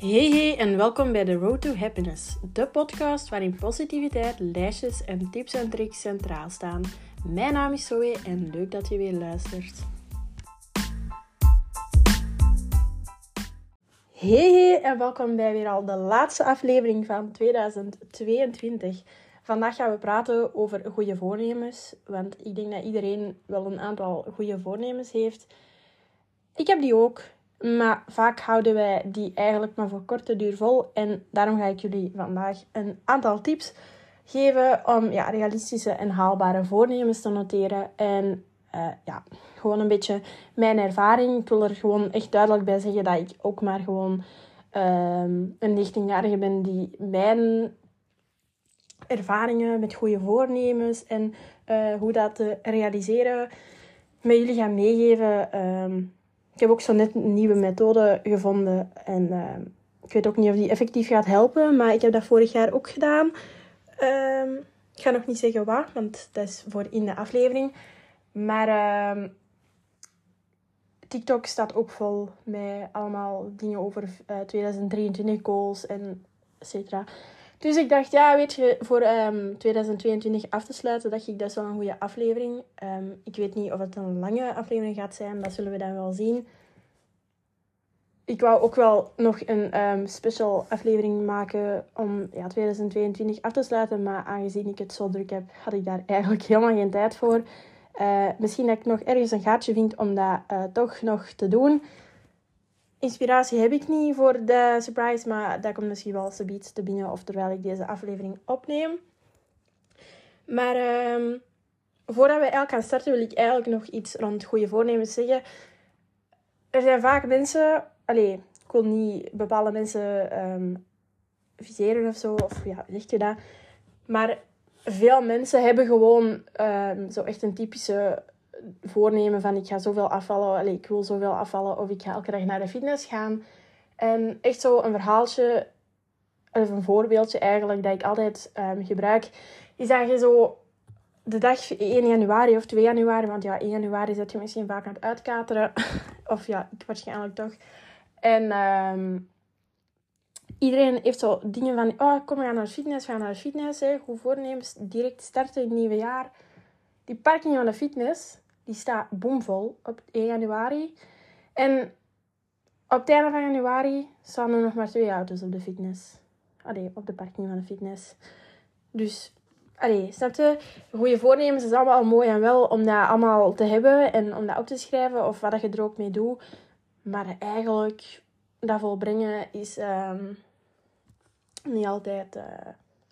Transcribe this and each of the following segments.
Hey hey en welkom bij The Road to Happiness, de podcast waarin positiviteit, lijstjes en tips en tricks centraal staan. Mijn naam is Zoe en leuk dat je weer luistert. Hey hey en welkom bij weer al de laatste aflevering van 2022. Vandaag gaan we praten over goede voornemens, want ik denk dat iedereen wel een aantal goede voornemens heeft. Ik heb die ook. Maar vaak houden wij die eigenlijk maar voor korte duur vol. En daarom ga ik jullie vandaag een aantal tips geven om ja, realistische en haalbare voornemens te noteren. En uh, ja, gewoon een beetje mijn ervaring. Ik wil er gewoon echt duidelijk bij zeggen dat ik ook maar gewoon um, een 19-jarige ben die mijn ervaringen met goede voornemens en uh, hoe dat te realiseren met jullie gaan meegeven. Um, ik heb ook zo net een nieuwe methode gevonden. En uh, ik weet ook niet of die effectief gaat helpen. Maar ik heb dat vorig jaar ook gedaan. Uh, ik ga nog niet zeggen wat, want dat is voor in de aflevering. Maar uh, TikTok staat ook vol met allemaal dingen over 2023 eh, goals en et cetera. Dus ik dacht, ja, weet je, voor um, 2022 af te sluiten, dacht ik, dat is wel een goede aflevering. Um, ik weet niet of het een lange aflevering gaat zijn, dat zullen we dan wel zien. Ik wou ook wel nog een um, special aflevering maken om ja, 2022 af te sluiten, maar aangezien ik het zo druk heb, had ik daar eigenlijk helemaal geen tijd voor. Uh, misschien dat ik nog ergens een gaatje vind om dat uh, toch nog te doen inspiratie heb ik niet voor de surprise, maar dat komt misschien wel zoiets te binnen of terwijl ik deze aflevering opneem. Maar um, voordat we eigenlijk gaan starten, wil ik eigenlijk nog iets rond goede voornemens zeggen. Er zijn vaak mensen, allez, ik wil niet bepaalde mensen um, viseren of zo, of ja, zeg je dat. Maar veel mensen hebben gewoon um, zo echt een typische voornemen van ik ga zoveel afvallen, ik wil zoveel afvallen of ik ga elke dag naar de fitness gaan. En echt zo een verhaaltje, of een voorbeeldje eigenlijk, dat ik altijd um, gebruik, is dat je zo de dag 1 januari of 2 januari, want ja, 1 januari zit je misschien vaak aan het uitkateren. of ja, ik waarschijnlijk toch. En um, iedereen heeft zo dingen van, oh kom, we naar de fitness, we gaan naar de fitness. Hè. Goed voornemens, direct starten in het nieuwe jaar. Die parking van de fitness, die staat bomvol op 1 januari. En op het einde van januari staan er nog maar twee auto's op de fitness. Allee, op de parking van de fitness. Dus, allee, snap je? Goede voornemens is allemaal mooi en wel om dat allemaal te hebben en om dat op te schrijven of wat je er ook mee doet. Maar eigenlijk, dat volbrengen is um, niet altijd uh,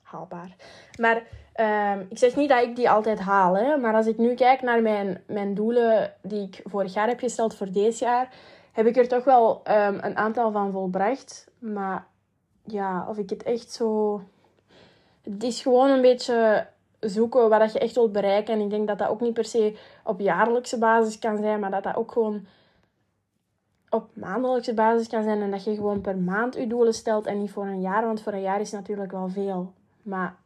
haalbaar. Maar Um, ik zeg niet dat ik die altijd haal, hè, maar als ik nu kijk naar mijn, mijn doelen die ik vorig jaar heb gesteld voor deze jaar, heb ik er toch wel um, een aantal van volbracht. Maar ja, of ik het echt zo. Het is gewoon een beetje zoeken wat je echt wilt bereiken. En ik denk dat dat ook niet per se op jaarlijkse basis kan zijn, maar dat dat ook gewoon op maandelijkse basis kan zijn. En dat je gewoon per maand je doelen stelt en niet voor een jaar, want voor een jaar is natuurlijk wel veel. Maar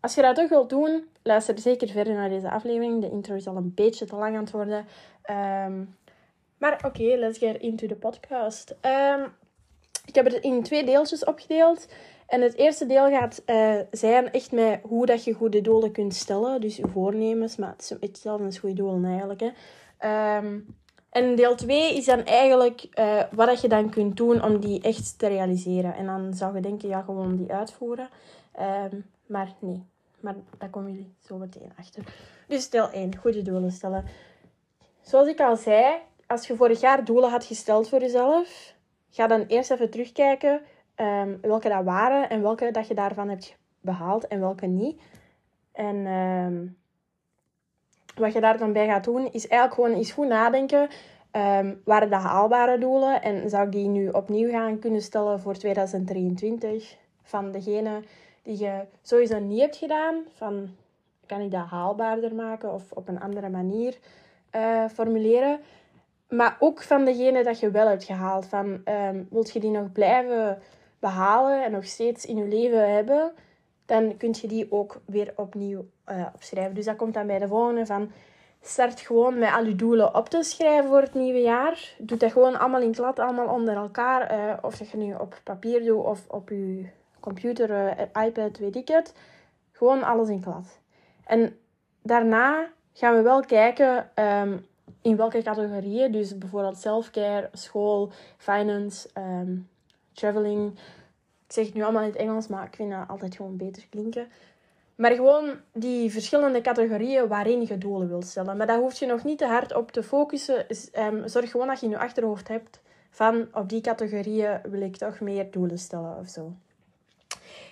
als je dat toch wilt doen, luister zeker verder naar deze aflevering. De intro is al een beetje te lang aan het worden. Um, maar oké, let's get into the podcast. Um, ik heb het in twee deeltjes opgedeeld. En het eerste deel gaat uh, zijn echt met hoe dat je goede doelen kunt stellen. Dus je voornemens, maar het is hetzelfde als goede doelen eigenlijk. Hè. Um, en deel 2 is dan eigenlijk uh, wat dat je dan kunt doen om die echt te realiseren. En dan zou je denken, ja, gewoon die uitvoeren. Maar nee, maar daar komen jullie zo meteen achter. Dus stel 1, goede doelen stellen. Zoals ik al zei, als je vorig jaar doelen had gesteld voor jezelf, ga dan eerst even terugkijken um, welke dat waren en welke dat je daarvan hebt behaald en welke niet. En um, wat je daar dan bij gaat doen, is eigenlijk gewoon eens goed nadenken. Um, waren dat haalbare doelen en zou ik die nu opnieuw gaan kunnen stellen voor 2023 van degene die je sowieso niet hebt gedaan. Van, kan ik dat haalbaarder maken of op een andere manier uh, formuleren. Maar ook van degene dat je wel hebt gehaald. Van, um, wilt je die nog blijven behalen en nog steeds in je leven hebben, dan kun je die ook weer opnieuw uh, opschrijven. Dus dat komt dan bij de volgende van, start gewoon met al je doelen op te schrijven voor het nieuwe jaar. Doe dat gewoon allemaal in klad, allemaal onder elkaar. Uh, of dat je nu op papier doet of op je computer, uh, iPad, weet ik het. Gewoon alles in klad. En daarna gaan we wel kijken ehm, in welke categorieën. Dus bijvoorbeeld self-care, school, finance, um, traveling. Ik zeg het nu allemaal in het Engels, maar ik vind dat altijd gewoon beter klinken. Maar gewoon die verschillende categorieën waarin je doelen wilt stellen. Maar daar hoef je nog niet te hard op te focussen. Um, zorg gewoon dat je in je achterhoofd hebt van op die categorieën wil ik toch meer doelen stellen of zo.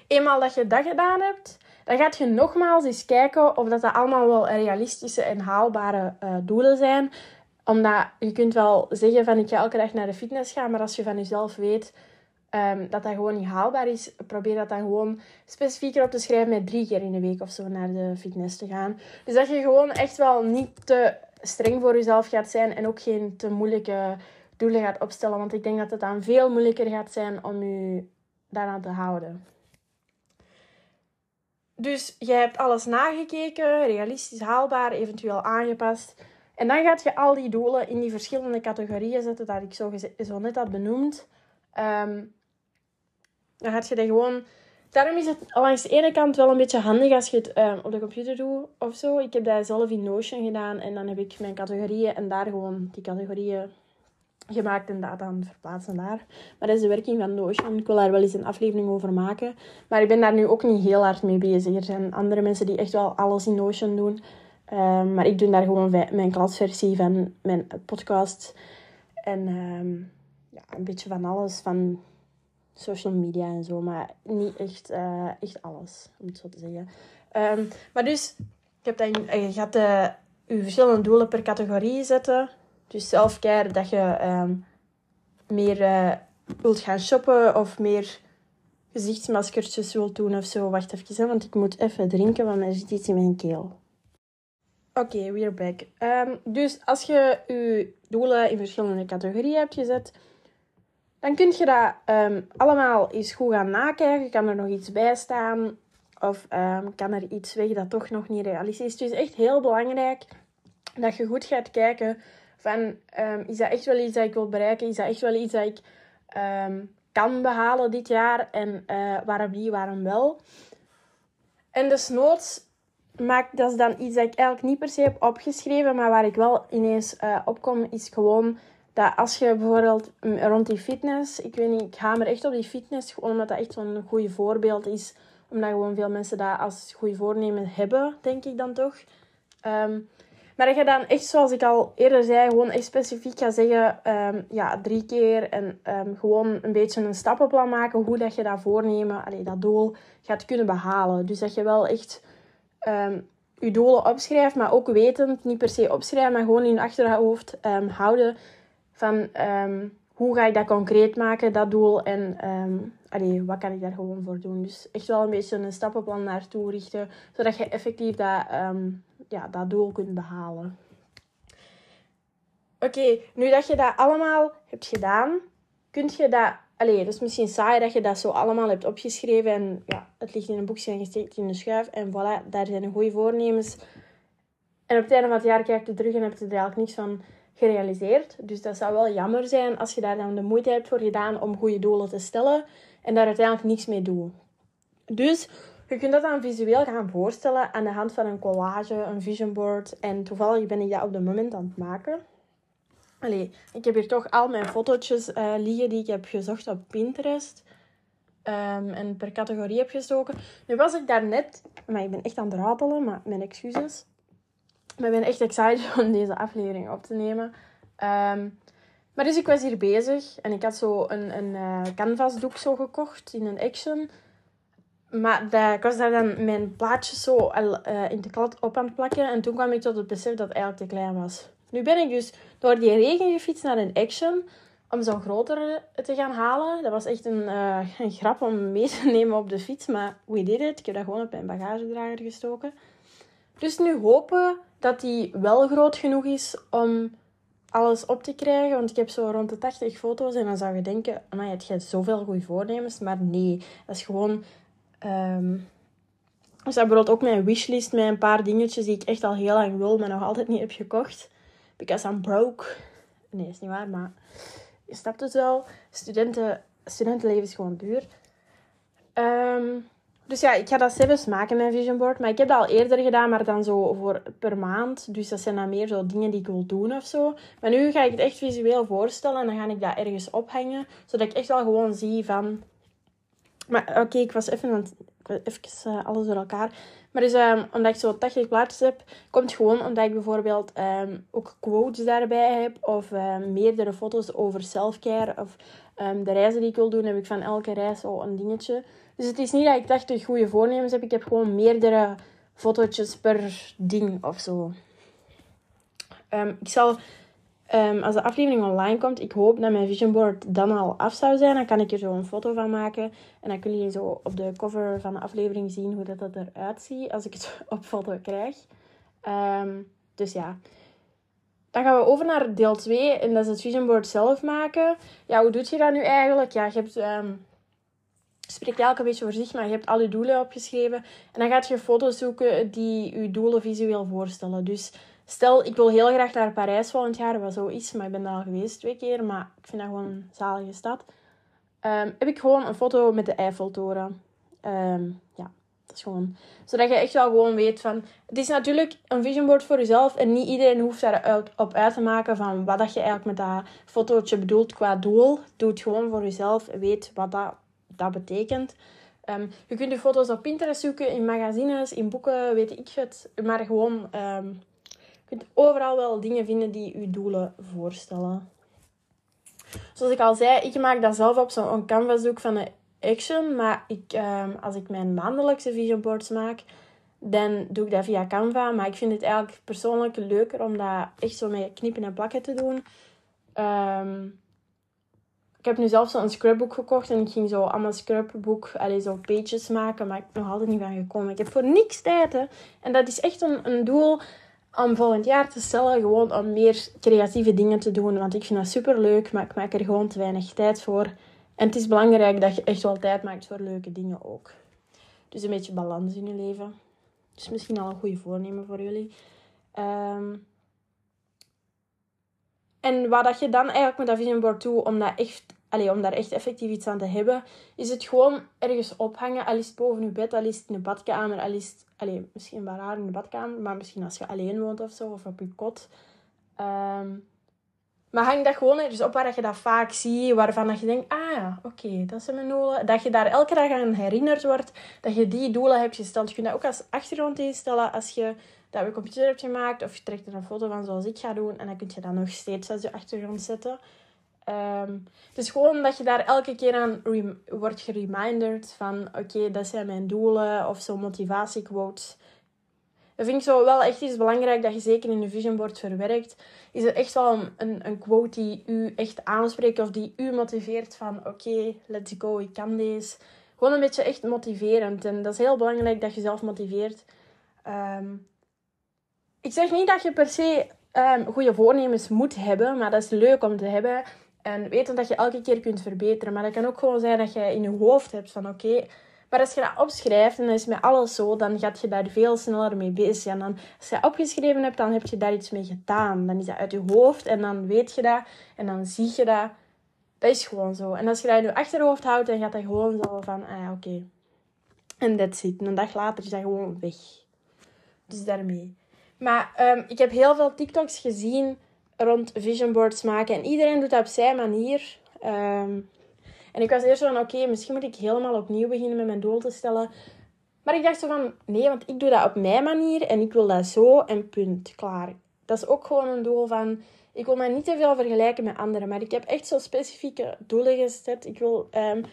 Eenmaal dat je dat gedaan hebt, dan gaat je nogmaals eens kijken of dat, dat allemaal wel realistische en haalbare uh, doelen zijn. Omdat je kunt wel zeggen van ik ga elke dag naar de fitness gaan, maar als je van jezelf weet um, dat dat gewoon niet haalbaar is, probeer dat dan gewoon specifieker op te schrijven met drie keer in de week of zo naar de fitness te gaan. Dus dat je gewoon echt wel niet te streng voor jezelf gaat zijn en ook geen te moeilijke doelen gaat opstellen. Want ik denk dat het dan veel moeilijker gaat zijn om je daaraan te houden. Dus je hebt alles nagekeken, realistisch haalbaar, eventueel aangepast. En dan gaat je al die doelen in die verschillende categorieën zetten dat ik zo, zo net had benoemd. Um, dan gaat je dat gewoon... Daarom is het langs de ene kant wel een beetje handig als je het um, op de computer doet of zo. Ik heb dat zelf in Notion gedaan en dan heb ik mijn categorieën en daar gewoon die categorieën gemaakt en dat dan verplaatsen daar. Maar dat is de werking van Notion. Ik wil daar wel eens een aflevering over maken. Maar ik ben daar nu ook niet heel hard mee bezig. Er zijn andere mensen die echt wel alles in Notion doen. Um, maar ik doe daar gewoon mijn klasversie van mijn podcast. En um, ja, een beetje van alles. Van social media en zo. Maar niet echt, uh, echt alles, om het zo te zeggen. Um, maar dus, ik heb dan, je gaat de, je verschillende doelen per categorie zetten. Dus self-care, dat je um, meer uh, wilt gaan shoppen of meer gezichtsmaskertjes wilt doen of zo. Wacht even, hè, want ik moet even drinken, want er zit iets in mijn keel. Oké, okay, we're back. Um, dus als je je doelen in verschillende categorieën hebt gezet, dan kun je dat um, allemaal eens goed gaan nakijken. Kan er nog iets bij staan? Of kan er iets weg dat toch nog niet realistisch is? Het is echt heel belangrijk dat je goed gaat kijken van... Um, is dat echt wel iets dat ik wil bereiken? Is dat echt wel iets dat ik kan behalen dit jaar? En uh, waarom niet, waarom wel? En desnoods maak, dat is dan iets dat ik eigenlijk niet per se heb opgeschreven, maar waar ik wel ineens uh, op kom, is gewoon dat als je bijvoorbeeld rond die fitness, ik weet niet, ik hamer echt op die fitness, gewoon omdat dat echt zo'n goede voorbeeld is. Omdat gewoon veel mensen dat als goede voornemen hebben, denk ik dan toch. Um, maar dat je dan echt, zoals ik al eerder zei, gewoon echt specifiek gaat zeggen, um, ja, drie keer. En um, gewoon een beetje een stappenplan maken, hoe dat je dat voornemen, dat doel gaat kunnen behalen. Dus dat je wel echt je doelen opschrijft, maar ook wetend, niet per se opschrijven, maar gewoon in je achterhoofd houden van hoe ga ik dat concreet maken, dat doel. En wat kan ik daar gewoon voor doen. Dus echt wel een beetje een stappenplan naartoe richten. Zodat je effectief dat, ja, dat doel kunt behalen. Oké, nu dat je dat allemaal hebt gedaan, kun je dat... Allee, het is misschien saai dat je dat zo allemaal hebt opgeschreven. En ja, het ligt in een boekje en gesteekt in de schuif. En voilà, daar zijn goede voornemens. En op het einde van het jaar kijk je terug en heb je er eigenlijk niks van gerealiseerd. Dus dat zou wel jammer zijn als je daar dan de moeite hebt voor gedaan om goede doelen te stellen en daar uiteindelijk niks mee doet. Dus je kunt dat dan visueel gaan voorstellen aan de hand van een collage, een vision board. En toevallig ben ik dat op het moment aan het maken. Allee, ik heb hier toch al mijn fotootjes uh, liggen die ik heb gezocht op Pinterest. Um, en per categorie heb gestoken. Nu was ik daar net, maar ik ben echt aan het ratelen, maar mijn excuses. Maar ik ben echt excited om deze aflevering op te nemen. Um, maar dus ik was hier bezig en ik had zo een, een uh, canvasdoek zo gekocht in een action. Maar dat, ik was daar dan mijn plaatjes zo al, uh, in de klad op aan het plakken. En toen kwam ik tot het besef dat het eigenlijk te klein was. Nu ben ik dus door die regen gefietst naar een action om zo'n grotere te gaan halen. Dat was echt een, uh, een grap om mee te nemen op de fiets. Maar we did it. Ik heb dat gewoon op mijn bagagedrager gestoken. Dus nu hopen dat die wel groot genoeg is om alles op te krijgen. Want ik heb zo rond de 80 foto's en dan zou je denken, maar je hebt zoveel goede voornemens. Maar nee, dat is gewoon... Um, Dus bijvoorbeeld ook mijn wishlist met een paar dingetjes die ik echt al heel lang wil, maar nog altijd niet heb gekocht. Because I'm broke. Nee, is niet waar, maar je snapt het wel. Studenten, studentenleven is gewoon duur. Um, dus ja, ik ga dat zelfs maken, mijn vision board. Maar ik heb dat al eerder gedaan, maar dan zo voor per maand. Dus dat zijn dan meer zo dingen die ik wil doen of zo. Maar nu ga ik het echt visueel voorstellen en dan ga ik dat ergens ophangen. Zodat ik echt wel gewoon zie van... Maar oké, ik was even aan Even uh, alles door elkaar. Maar dus, um, omdat ik zo 80 plaatjes heb, komt gewoon omdat ik bijvoorbeeld um, ook quotes daarbij heb. Of um, meerdere foto's over selfcare. Of de reizen die ik wil doen, heb ik van elke reis zo een dingetje. Dus het is niet dat ik 80 goede voornemens heb. Ik heb gewoon meerdere fotootjes per ding of zo. ik zal Um, als de aflevering online komt, ik hoop dat mijn vision board dan al af zou zijn. Dan kan ik er zo een foto van maken. En dan kunnen jullie zo op de cover van de aflevering zien hoe dat, dat eruit ziet als ik het op foto krijg. Um, dus ja. Dan gaan we over naar deel 2. En dat is het vision board zelf maken. Ja, hoe doe je dat nu eigenlijk? Ja, je hebt... Um, spreekt elke beetje voor zich, maar je hebt al je doelen opgeschreven. En dan gaat je foto's zoeken die je doelen visueel voorstellen. Dus Stel, ik wil heel graag naar Parijs volgend jaar, wat zo is, maar ik ben daar al geweest twee keer, maar ik vind dat gewoon een zalige stad. Um, heb ik gewoon een foto met de Eiffeltoren. Um, ja, dat is gewoon... Zodat je echt wel gewoon weet van... Het is natuurlijk een vision board voor jezelf en niet iedereen hoeft daar op uit te maken van wat dat je eigenlijk met dat fotootje bedoelt qua doel. Doe het gewoon voor jezelf weet wat dat, dat betekent. Um, je kunt je foto's op Pinterest zoeken, in magazines, in boeken, weet ik het. Maar gewoon kunt overal wel dingen vinden die je doelen voorstellen. Zoals ik al zei, ik maak dat zelf op zo'n canvas ook van een action. Maar ik, ehm, als ik mijn maandelijkse vision boards maak, dan doe ik dat via Canva. Maar ik vind het eigenlijk persoonlijk leuker om dat echt zo met knippen en plakken te doen. Um, ik heb nu zelf zo'n scrapbook gekocht en ik ging zo allemaal scrapbook, allee, zo pages maken, maar ik ben nog altijd niet van gekomen. Ik heb voor niks tijd. En dat is echt een, een doel om volgend jaar te stellen, gewoon om meer creatieve dingen te doen. Want ik vind dat super leuk, maar ik maak er gewoon te weinig tijd voor. En het is belangrijk dat je echt wel tijd maakt voor leuke dingen ook. Dus een beetje balans in je leven. Dus misschien al een goede voornemen voor jullie. Ehm, en wat dat je dan eigenlijk met dat vision board doet, om, dat echt, allez, om daar echt effectief iets aan te hebben, is het gewoon ergens ophangen. Al is het boven je bed, al is het in de badkamer, al is het Allee, misschien wel raar in de badkamer, maar misschien als je alleen woont of zo, of op je kot. Ehm, maar hang dat gewoon ergens op waar je dat vaak ziet, waarvan dat je denkt, ah ja, oké, dat zijn mijn doelen. Dat je daar elke dag aan herinnerd wordt, dat je die doelen hebt gesteld. Je kunt dat ook als achtergrond instellen als je dat op je computer hebt gemaakt, of je trekt er een foto van zoals ik ga doen, en dan kun je dat nog steeds als je achtergrond zetten. Um, het is gewoon dat je daar elke keer aan wordt gereminderd van oké, dat zijn mijn doelen of zo motivatiequotes. Dat vind ik zo wel echt iets belangrijk dat je zeker in je vision board verwerkt. Is er echt wel een, een quote die u echt aanspreekt of die u motiveert van oké, let's go, ik kan deze. Gewoon een beetje echt motiverend. En dat is heel belangrijk dat je zelf motiveert. Um, ik zeg niet dat je per se um, goede voornemens moet hebben, maar dat is leuk om te hebben. En weten dat je elke keer kunt verbeteren. Maar dat kan ook gewoon zijn dat je in je hoofd hebt van oké. maar als je dat opschrijft en dan is met alles zo, dan gaat je daar veel sneller mee bezig. En dan, als je dat opgeschreven hebt, dan heb je daar iets mee gedaan. Dan is dat uit je hoofd en dan weet je dat en dan zie je dat. Dat is gewoon zo. En als je dat in je achterhoofd houdt, dan gaat dat gewoon zo van, ah oké. En that's it. En een dag later is dat gewoon weg. Dus daarmee. Maar um, ik heb heel veel TikToks gezien rond vision boards maken. En iedereen doet dat op zijn manier. Ehm, en ik was eerst van, oké, misschien moet ik helemaal opnieuw beginnen met mijn doel te stellen. Maar ik dacht zo van, nee, want ik doe dat op mijn manier en ik wil dat zo en punt, klaar. Dat is ook gewoon een doel van, ik wil mij niet te veel vergelijken met anderen, maar ik heb echt zo specifieke doelen gezet. Ik wil um,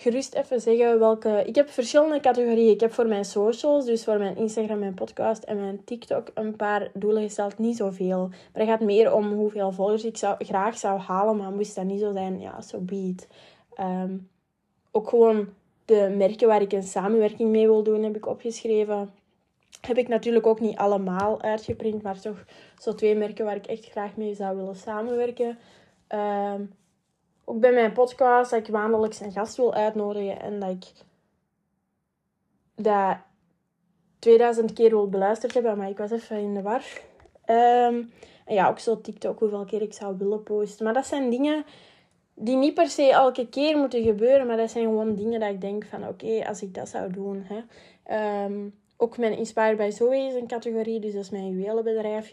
gerust even zeggen welke... Ik heb verschillende categorieën. Ik heb voor mijn socials, dus voor mijn Instagram, mijn podcast en mijn TikTok, een paar doelen gesteld. Niet zoveel. Maar het gaat meer om hoeveel volgers ik zou, graag zou halen. Maar moest dat niet zo zijn, ja, zo so be. Ehm, ook gewoon de merken waar ik een samenwerking mee wil doen, heb ik opgeschreven. Heb ik natuurlijk ook niet allemaal uitgeprint, maar toch zo twee merken waar ik echt graag mee zou willen samenwerken. Um, ook bij mijn podcast, dat ik maandelijks een gast wil uitnodigen en dat ik dat 2000 keer wil beluisterd hebben, maar ik was even in de war. Ehm, en ja, ook zo TikTok, hoeveel keer ik zou willen posten. Maar dat zijn dingen die niet per se elke keer moeten gebeuren, maar dat zijn gewoon dingen dat ik denk van oké, als ik dat zou doen. Hè. Ehm, ook mijn Inspire by Zoe is een categorie, dus dat is mijn juwelenbedrijf.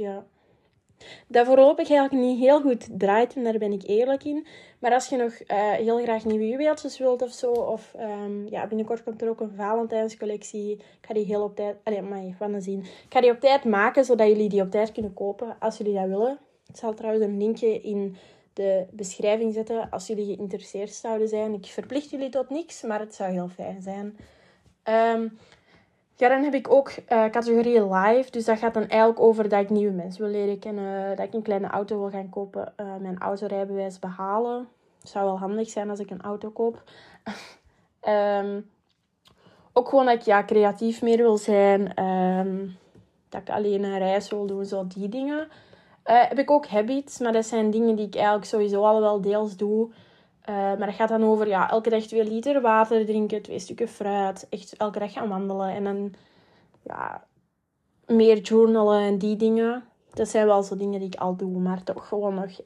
Dat voorlopig eigenlijk niet heel goed draait, en daar ben ik eerlijk in. Maar als je nog uh, heel graag nieuwe juweeltjes wilt of zo, of um, ja, binnenkort komt er ook een Valentijnscollectie. Ik ga die heel op tijd, allee, maar van zien. Ik ga die op tijd maken, zodat jullie die op tijd kunnen kopen, als jullie dat willen. Ik zal trouwens een linkje in de beschrijving zetten als jullie geïnteresseerd zouden zijn. Ik verplicht jullie tot niks, maar het zou heel fijn zijn. Um, ja, dan heb ik ook uh, categorie live. Dus dat gaat dan eigenlijk over dat ik nieuwe mensen wil leren kennen. Dat ik een kleine auto wil gaan kopen. Uh, mijn autorijbewijs behalen. Zou wel handig zijn als ik een auto koop. um, ook gewoon dat ik ja, creatief meer wil zijn. Um, dat ik alleen een reis wil doen. Zo die dingen. Uh, heb ik ook habits. Maar dat zijn dingen die ik eigenlijk sowieso al wel deels doe. Uh, maar dat gaat dan over ja, elke dag twee liter water drinken, twee stukken fruit, echt elke dag gaan wandelen en dan ja, meer journalen en die dingen. Dat zijn wel zo dingen die ik al doe, maar toch gewoon nog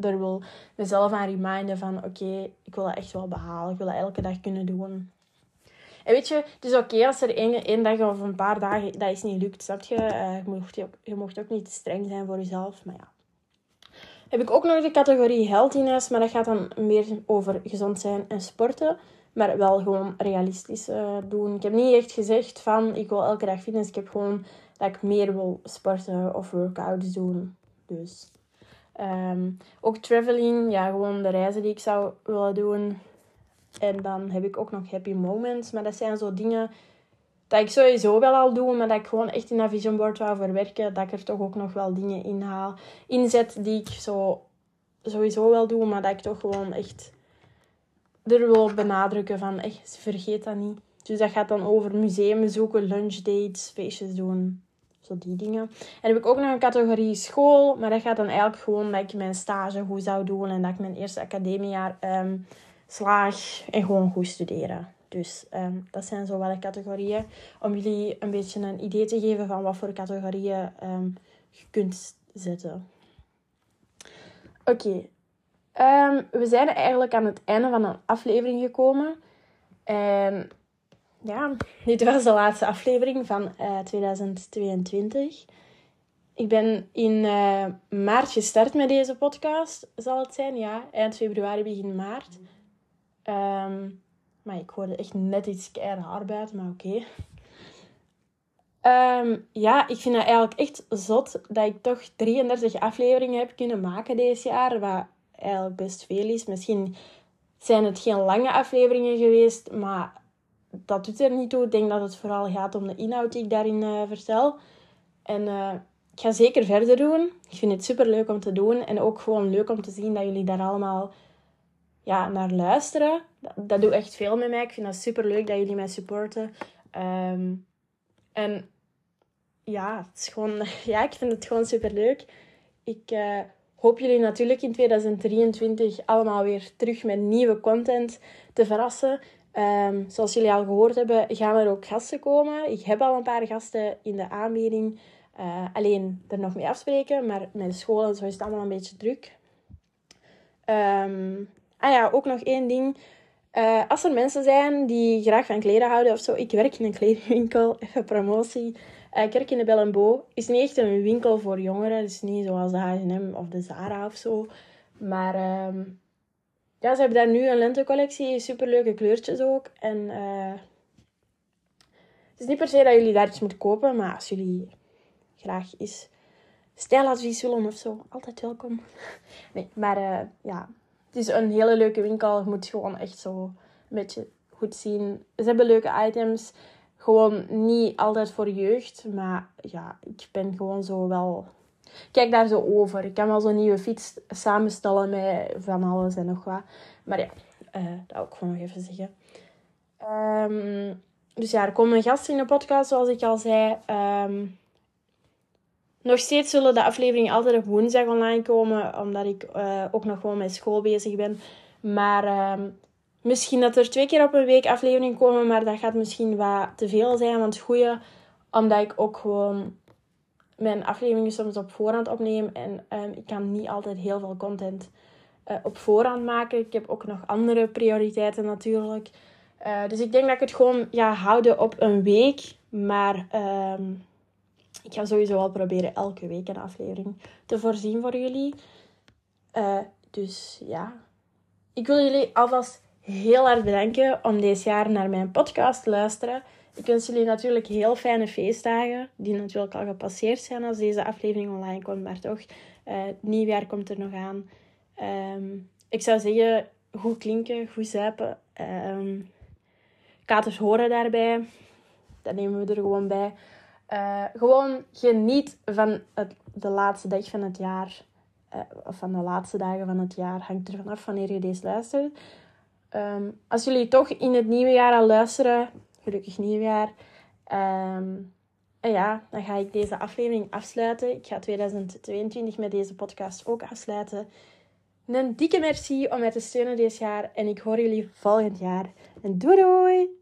er wil mezelf aan reminden van oké, ik wil dat echt wel behalen. Ik wil dat elke dag kunnen doen. En weet je, het is oké als er één, dag of een paar dagen dat is niet lukt, snap je? Uh, je, mocht, je mocht ook niet te streng zijn voor jezelf, maar ja heb ik ook nog de categorie healthiness, maar dat gaat dan meer over gezond zijn en sporten. Maar wel gewoon realistisch uh, doen. Ik heb niet echt gezegd van ik wil elke dag fitness. Ik heb gewoon dat ik meer wil sporten of workouts doen. Dus um, ook traveling, ja, gewoon de reizen die ik zou willen doen. En dan heb ik ook nog happy moments. Maar dat zijn zo dingen dat ik sowieso wel al doe, maar dat ik gewoon echt in dat vision board wou verwerken, dat ik er toch ook nog wel dingen in haal, inzet die ik zo sowieso wel doe, maar dat ik toch gewoon echt er wil benadrukken van echt, vergeet dat niet. Dus dat gaat dan over museumbezoeken, lunchdates, feestjes doen, zo die dingen. En heb ik ook nog een categorie school, maar dat gaat dan eigenlijk gewoon dat ik mijn stage goed zou doen en dat ik mijn eerste academiejaar um, slaag en gewoon goed studeren. Dus um, dat zijn zo wel categorieën. Om jullie een beetje een idee te geven van wat voor categorieën um, je kunt zetten. Oké. Um, we zijn eigenlijk aan het einde van een aflevering gekomen. En ja, dit was de laatste aflevering van uh, eh, 2022. Ik ben in uh, maart gestart met deze podcast, zal het zijn. Ja, eind februari, begin maart. Um, maar ik hoorde echt net iets keihard buiten, maar oké. Ehm, ja, ik vind het eigenlijk echt zot dat ik toch 33 afleveringen heb kunnen maken deze jaar. Wat eigenlijk best veel is. Misschien zijn het geen lange afleveringen geweest, maar dat doet er niet toe. Ik denk dat het vooral gaat om de inhoud die ik daarin uh, vertel. En uh, ik ga zeker verder doen. Ik vind het super leuk om te doen. En ook gewoon leuk om te zien dat jullie daar allemaal ja, naar luisteren. Dat, dat doet echt veel met mij. Ik vind dat super leuk dat jullie mij supporten. Ehm, en ja, het is gewoon, ja, ik vind het gewoon super leuk. Ik uh, hoop jullie natuurlijk in 2023 allemaal weer terug met nieuwe content te verrassen. Um, zoals jullie al gehoord hebben, gaan er ook gasten komen. Ik heb al een paar gasten in de aanbieding. Uh, alleen er nog mee afspreken, maar met school en zo is het allemaal een beetje druk. Um, Ah ja, ook nog één ding. Uh, als er mensen zijn die graag van kleren houden of zo. Ik werk in een kledingwinkel, even promotie. Uh, ik werk in de Bell Is niet echt een winkel voor jongeren. Is niet zoals de H&M of de Zara of zo. Maar uh, ja, ze hebben daar nu een lentecollectie. Superleuke kleurtjes ook. En uh, het is niet per se dat jullie daar iets moeten kopen. Maar als jullie graag eens stijladvies willen of zo, altijd welkom. Nee, maar ja, het is een hele leuke winkel. Je moet gewoon echt zo een beetje goed zien. Ze hebben leuke items. Gewoon niet altijd voor jeugd. Maar ja, ik ben gewoon zo wel... Kijk daar zo over. Ik kan wel zo'n nieuwe fiets samenstellen met van alles en nog wat. Maar ja, uh, dat wil ik gewoon nog even zeggen. Um, dus ja, er komen gasten in de podcast, zoals ik al zei. Um, nog steeds zullen de afleveringen altijd op woensdag online komen, omdat ik uh, ook nog gewoon met school bezig ben. Maar um, misschien dat er twee keer op een week aflevering komen, maar dat gaat misschien wat te veel zijn. Want het goede, omdat ik ook gewoon mijn afleveringen soms op voorhand opneem. En ehm, ik kan niet altijd heel veel content uh, op voorhand maken. Ik heb ook nog andere prioriteiten natuurlijk. Uh, dus ik denk dat ik het gewoon ga houden op een week. Maar ehm, ik ga sowieso wel proberen elke week een aflevering te voorzien voor jullie. Uh, dus ja, ik wil jullie alvast heel erg bedanken om deze jaar naar mijn podcast te luisteren. Ik wens jullie natuurlijk heel fijne feestdagen, die natuurlijk al gepasseerd zijn als deze aflevering online komt, maar toch, uh, nieuwjaar komt er nog aan. Um, ik zou zeggen, goed klinken, goed zuipen. Um, katers horen daarbij. Dat nemen we er gewoon bij. Uh, gewoon geniet van het, de laatste dag van het jaar. Uh, of van de laatste dagen van het jaar. Hangt er vanaf wanneer je deze luistert. Um, als jullie toch in het nieuwe jaar al luisteren, gelukkig nieuwjaar. Um, ja, dan ga ik deze aflevering afsluiten. Ik ga 2022 met deze podcast ook afsluiten. Een dikke merci om mij te steunen dit jaar. En ik hoor jullie volgend jaar. En doei doei!